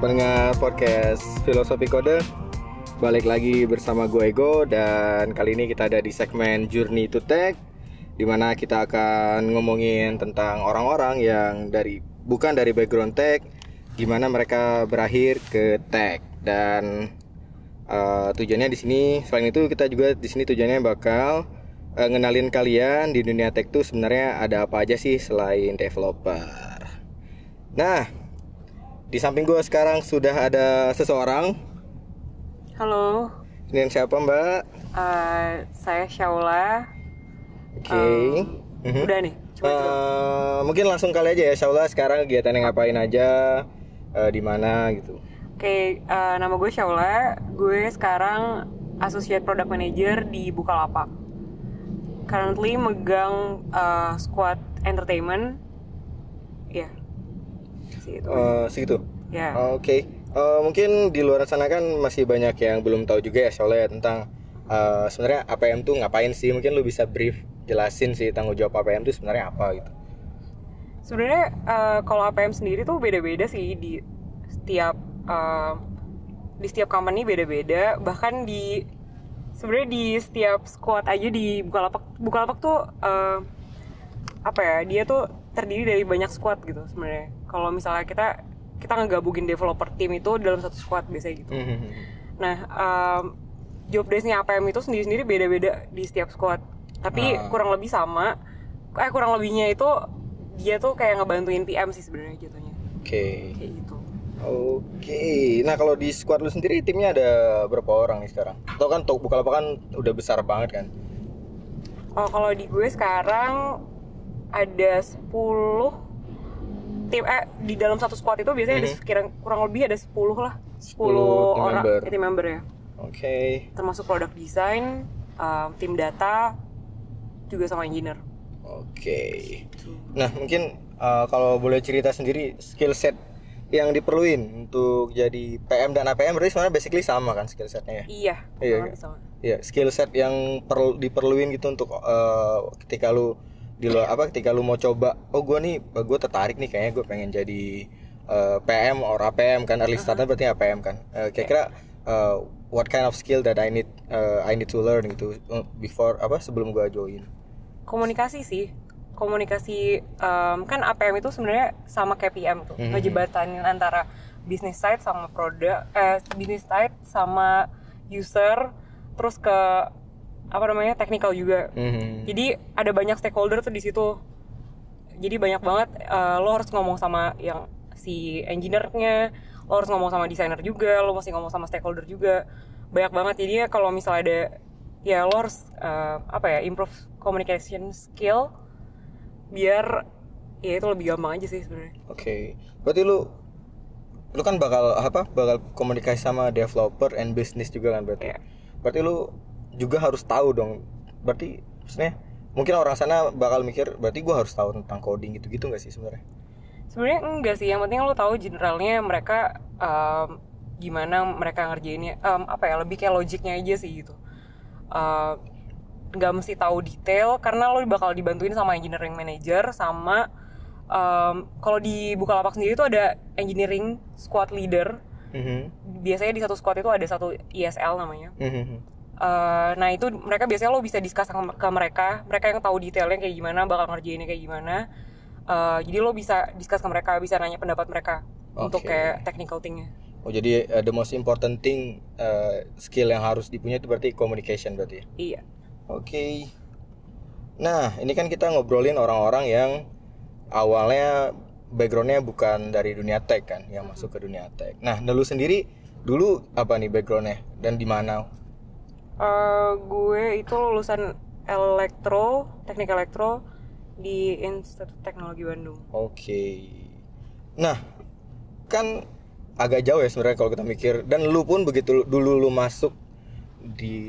pendengar podcast Filosofi Kode. Balik lagi bersama gue Ego Dan kali ini kita ada di segmen Journey to Tech Di mana kita akan ngomongin tentang orang-orang yang dari bukan dari background tech Gimana mereka berakhir ke tech. Dan uh, tujuannya di sini Selain itu kita juga di sini tujuannya bakal uh, ngenalin kalian di dunia tech tuh sebenarnya ada apa aja sih selain developer. Nah, di samping gue sekarang sudah ada seseorang. Halo, Ini siapa Mbak? uh, saya Shaula. Oke. Um, Mhm. Udah nih, coba dulu. Eh, mungkin langsung kali aja ya, Shaula sekarang kegiatannya ngapain aja, eh, di mana gitu. Oke, uh, nama gue Shaula. Gue sekarang Associate Product Manager di Bukalapak. Currently megang uh, squad entertainment. Ya, sih itu. Eh, segitu. ya. Oke. Eh, mungkin di luar sana kan masih banyak yang belum tahu juga ya Shaula ya tentang eh, sebenarnya APM tuh ngapain sih? Mungkin lu bisa brief jelasin sih tanggung jawab APM tuh sebenarnya apa gitu. Sebenarnya uh, kalau APM sendiri tuh beda-beda sih di setiap uh, di setiap company beda-beda. Bahkan di sebenarnya di setiap squad aja di Bukalapak Bukalapak tuh uh, apa ya? Dia tuh terdiri dari banyak squad gitu sebenarnya. Kalau misalnya kita kita ngegabungin developer team itu dalam satu squad biasanya gitu. Mhm. Nah, um, job desk-nya APM itu sendiri-sendiri beda-beda di setiap squad. Tapi Ah. kurang lebih sama. Eh kurang lebihnya itu dia tuh kayak ngebantuin PM sih sebenarnya jatuhnya. Oke. Kayak gitu. Oke, nah kalau di squad lu sendiri timnya ada berapa orang nih sekarang? Tau kan Tok Bukalapak kan udah besar banget kan? Oh, kalau di gue sekarang ada 10 tim eh di dalam satu squad itu biasanya ada Mhm. sekira kurang lebih ada 10 lah. 10, 10 tim orang member. tim member ya. Oke, Termasuk product design, um, tim data juga sama engineer. oke. Nah mungkin uh, kalau boleh cerita sendiri skill set yang diperluin untuk jadi PM dan APM berarti sebenarnya basically sama kan skill setnya ya? Iya, Iya, iya. sama. Iya, skill set yang perlu diperluin gitu untuk uh, ketika lu di luar apa ketika lu mau coba, oh gua nih gue tertarik nih kayaknya gue pengen jadi uh, PM or APM kan early starter berarti APM kan. Uh, kira-kira uh, what kind of skill that I need uh, I need to learn gitu before apa sebelum gua join. komunikasi sih komunikasi em, kan APM itu sebenarnya sama kayak PM tuh Mhm. ngejebatanin antara bisnis side sama produk eh bisnis side sama user terus ke apa namanya technical juga Mhm. jadi ada banyak stakeholder tuh di situ jadi banyak banget eh, lo harus ngomong sama yang si engineer-nya lo harus ngomong sama desainer juga lo mesti ngomong sama stakeholder juga banyak banget jadi ya kalau misalnya ada ya lo harus eh, apa ya improve communication skill biar ya itu lebih gampang aja sih sebenarnya Oke. Berarti lu lu kan bakal apa? Bakal komunikasi sama developer and business juga kan berarti. Iya. Berarti lu juga harus tahu dong. Berarti maksudnya mungkin orang sana bakal mikir berarti gua harus tahu tentang coding gitu-gitu nggak sih sebenarnya? sebenarnya enggak sih yang penting lo tahu generalnya mereka em, gimana mereka ngerjainnya Em, apa ya lebih kayak logiknya aja sih gitu nggak mesti tahu detail karena lo bakal dibantuin sama engineering manager sama em, kalau di Bukalapak sendiri tuh ada engineering squad leader Mhm. biasanya di satu squad itu ada satu ISL namanya Mhm. Eh, nah itu mereka biasanya lo bisa discuss sama- ke mereka mereka yang tahu detailnya kayak gimana bakal ngerjainnya kayak gimana Eh, jadi lo bisa discuss ke mereka bisa nanya pendapat mereka untuk Oke. kayak technical thingnya Oh jadi uh, the most important thing uh, skill yang harus dipunya itu berarti communication berarti. ya? iya Oke. Nah, ini kan kita ngobrolin orang-orang yang awalnya backgroundnya bukan dari dunia tech kan, yang masuk ke dunia tech. Nah, dulu sendiri dulu apa nih backgroundnya dan di mana? Eh, gue itu lulusan elektro teknik elektro di Institut Teknologi Bandung Oke. Nah, kan agak jauh ya sebenarnya kalau kita mikir. Dan lu pun begitu dulu lu masuk di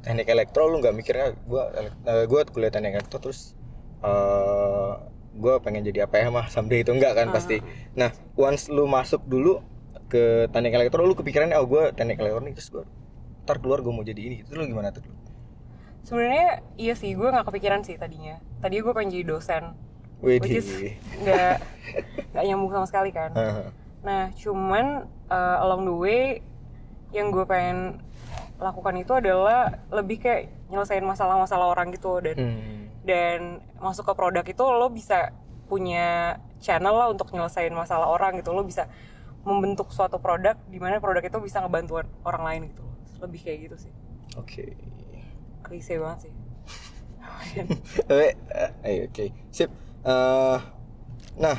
teknik elektro, lu nggak mikirnya gua eh, gua kuliah teknik elektro terus eh gua pengen jadi apa ya mah someday itu enggak kan pasti. Nah, once lu masuk dulu ke teknik elektro, lu kepikiran oh gua teknik elektro nih terus gua ntar keluar gua mau jadi ini. Itu lu gimana tuh? sebenarnya iya sih gue nggak kepikiran sih tadinya. Tadinya gue pengen jadi dosen. Wih, which is nggak nggak nyambung sama sekali kan. Nah, cuman uh, along the way yang gue pengen lakukan itu adalah lebih kayak nyelesain masalah-masalah orang gitu dan Hmm. dan masuk ke produk itu lo bisa punya channel lah untuk nyelesain masalah orang gitu. Lo bisa membentuk suatu produk di mana produk itu bisa ngebantu orang lain gitu lebih kayak gitu sih Oke. klise banget sih Eh, eh, eh, oke. Sip. Eh, nah,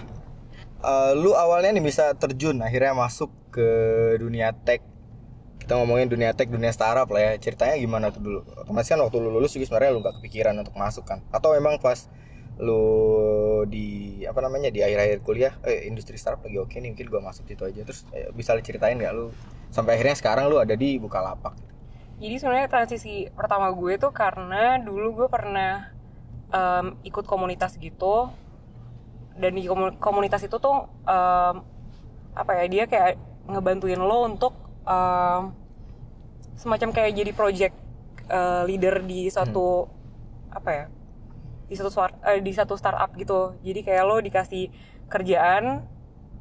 eh, lu awalnya nih bisa terjun akhirnya masuk ke dunia tech. Kita ngomongin dunia tech, dunia startup lah ya. Ceritanya gimana tuh dulu? Otomatis kan waktu lu lulus juga sebenarnya lu gak kepikiran untuk masuk kan? Atau memang pas lu di apa namanya di akhir-akhir kuliah eh industri startup lagi oke nih mungkin gua masuk situ aja. Terus eh, bisa lu ceritain nggak lu sampai akhirnya sekarang lu ada di Bukalapak. Jadi sebenarnya transisi pertama gue tuh karena dulu gue pernah em, ikut komunitas gitu. Dan di komu- komunitas itu tuh em, apa ya dia kayak ngebantuin lo untuk em, semacam kayak jadi project eh, leader di suatu apa ya di satu eh, di satu startup gitu. Jadi kayak lo dikasih kerjaan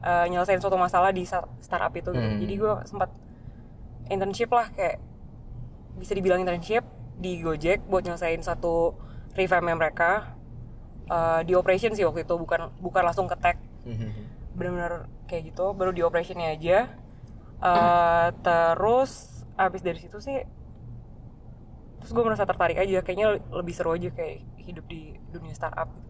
eh, nyelesain suatu masalah di startup itu gitu. Hmm. jadi gue sempat internship lah kayak bisa dibilang internship di Gojek buat nyelesain satu revamp mereka. Eh, di operation sih waktu itu bukan bukan langsung ke tech. Bener-bener kayak gitu baru di operationnya aja. Eh, terus abis dari situ sih terus gue merasa tertarik aja kayaknya lebih seru aja kayak hidup di dunia startup gitu.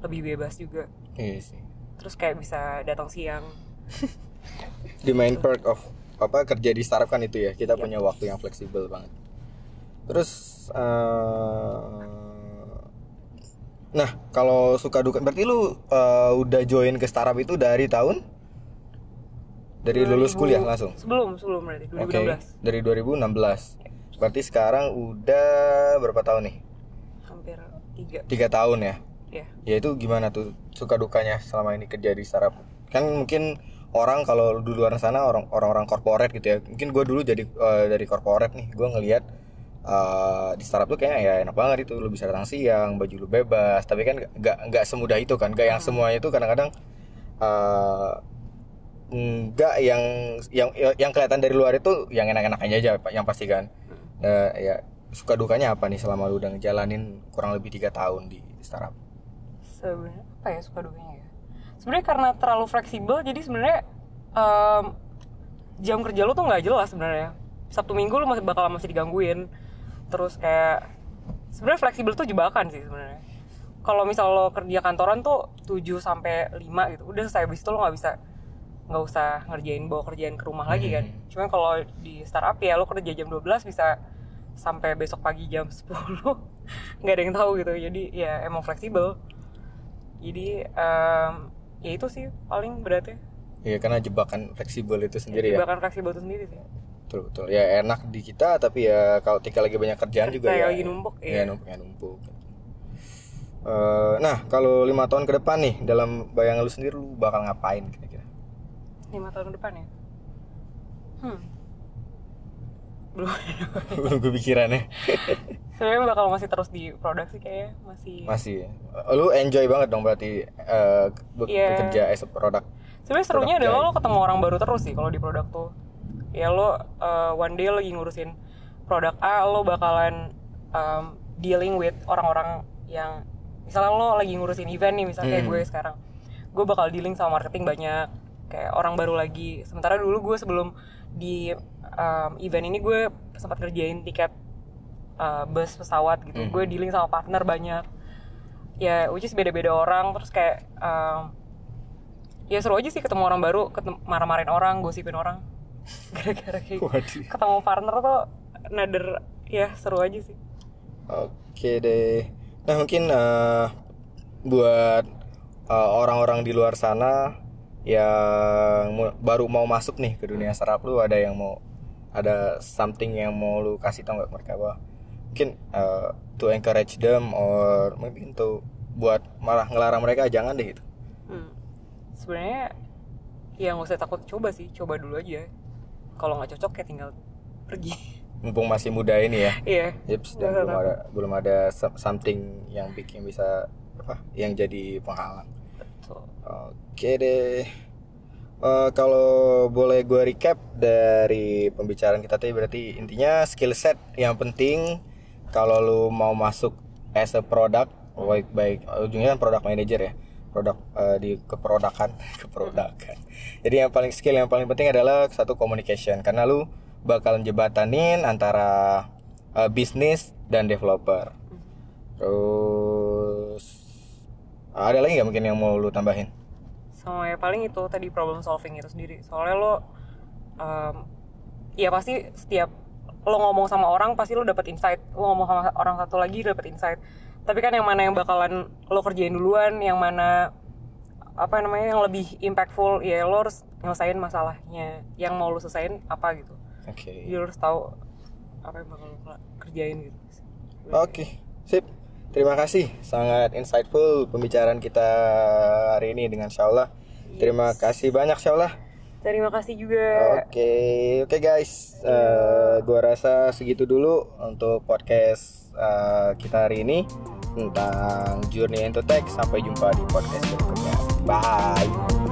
lebih bebas juga. Iya sih. terus kayak bisa datang siang. Di main perk of apa kerja di startup kan itu ya. Kita Iya. punya waktu yang fleksibel banget. Terus eh, nah kalau suka duka berarti lu eh, udah join ke startup itu dari tahun? Dari lulus 2000 kuliah langsung? Sebelum sebelum berarti oke 2016 dari 2016 berarti sekarang udah berapa tahun nih hampir tiga. Tiga tahun ya? Ya ya itu gimana tuh suka dukanya selama ini kerja di startup? Kan mungkin orang kalau di luar sana orang orang-orang corporate gitu ya mungkin gue dulu jadi eh, dari corporate nih gue ngelihat eh, di startup tuh kayaknya ya enak banget itu lu bisa datang siang baju lu bebas tapi kan nggak nggak semudah itu kan nggak yang semuanya itu kadang-kadang eh, nggak yang yang yang kelihatan dari luar itu yang enak-enak aja Pak, yang pasti kan. Eh, ya suka dukanya apa nih selama lu udah ngejalanin kurang lebih tiga tahun di startup? Sebenarnya apa ya suka dukanya ya? Sebenarnya karena terlalu fleksibel jadi sebenarnya em, jam kerja lu tuh nggak jelas sebenarnya. Sabtu minggu lu masih bakal masih digangguin. Terus kayak sebenarnya fleksibel tuh jebakan sih sebenarnya. Kalau misal lo kerja kantoran tuh 7 sampai 5 gitu udah selesai. Habis itu lo nggak bisa nggak usah ngerjain bawa kerjaan ke rumah lagi kan. Cuman kalau di startup ya lo kerja jam 12 bisa sampai besok pagi jam 10 nggak ada yang tahu gitu jadi ya emang fleksibel jadi em, ya itu sih paling beratnya Iya karena jebakan fleksibel itu sendiri ya. bahkan fleksibel itu sendiri sih Betul betul. Ya enak di kita tapi ya kalau tinggal lagi banyak kerjaan juga Kayak ya. lagi numpuk, Iya iya. numpuk ya numpuk. Eh, nah kalau lima tahun ke depan nih dalam bayangan lu sendiri lu bakal ngapain kira-kira? lima tahun ke depan ya hmm belum Belum kepikiran ya. sebenarnya bakal masih terus di produk sih kayaknya masih Masih. ya? Lu enjoy banget dong berarti eh, be- Iya. bekerja as a product. sebenarnya serunya Product adalah lo ketemu orang baru terus sih kalau di produk tuh ya lo uh, one day lagi ngurusin produk A lo bakalan um, dealing with orang-orang yang misalnya lo lagi ngurusin event nih misalnya kayak Hmm. gue sekarang gue bakal dealing sama marketing banyak kayak orang baru lagi sementara dulu gue sebelum di um, event ini gue sempat kerjain tiket uh, bus pesawat gitu Hmm. gue dealing sama partner banyak ya which is beda-beda orang terus kayak um, ya seru aja sih ketemu orang baru ketemu marah-marahin orang gosipin orang gara-gara kayak Waduh. ketemu partner tuh nader ya seru aja sih Oke deh. Nah mungkin eh, buat eh, orang-orang di luar sana yang baru mau masuk nih ke dunia startup lu ada yang mau ada something yang mau lu kasih tau nggak mereka bahwa mungkin eh, to encourage them or mungkin tuh buat malah ngelarang mereka jangan deh gitu. hmm. sebenarnya ya nggak usah takut coba sih coba dulu aja kalau nggak cocok ya tinggal pergi Mumpung masih muda ini ya. iya Yips, dan belum ada belum ada some- something yang bikin bisa apa yang jadi penghalang. Oke deh. Eh, kalau boleh gue recap dari pembicaraan kita tadi berarti intinya skill set yang penting kalau lu mau masuk as a product baik baik ujungnya kan product manager ya produk eh, di keprodakan keprodakan jadi yang paling skill yang paling penting adalah satu communication. Karena lu bakalan jembatanin antara eh, bisnis dan developer. Terus ada lagi nggak mungkin yang mau lu tambahin? Sama ya paling itu tadi problem solving itu sendiri. Soalnya lo um, ya pasti setiap lo ngomong sama orang pasti lo dapet insight. Lo ngomong sama orang satu lagi dapet insight. Tapi kan yang mana yang bakalan lo kerjain duluan yang mana apa namanya yang lebih impactful ya lo harus nyelesain masalahnya. Yang mau lo selesaiin apa gitu. Oke. Jadi lo harus tahu apa yang bakal lo kerjain gitu. Oke, sip. Terima kasih, sangat insightful pembicaraan kita hari ini dengan Syaullah. Terima kasih banyak Syaullah. terima kasih juga Oke, oke guys, Eh, gua rasa segitu dulu untuk podcast eh, kita hari ini tentang Journey into Tech. Sampai jumpa di podcast berikutnya. Bye.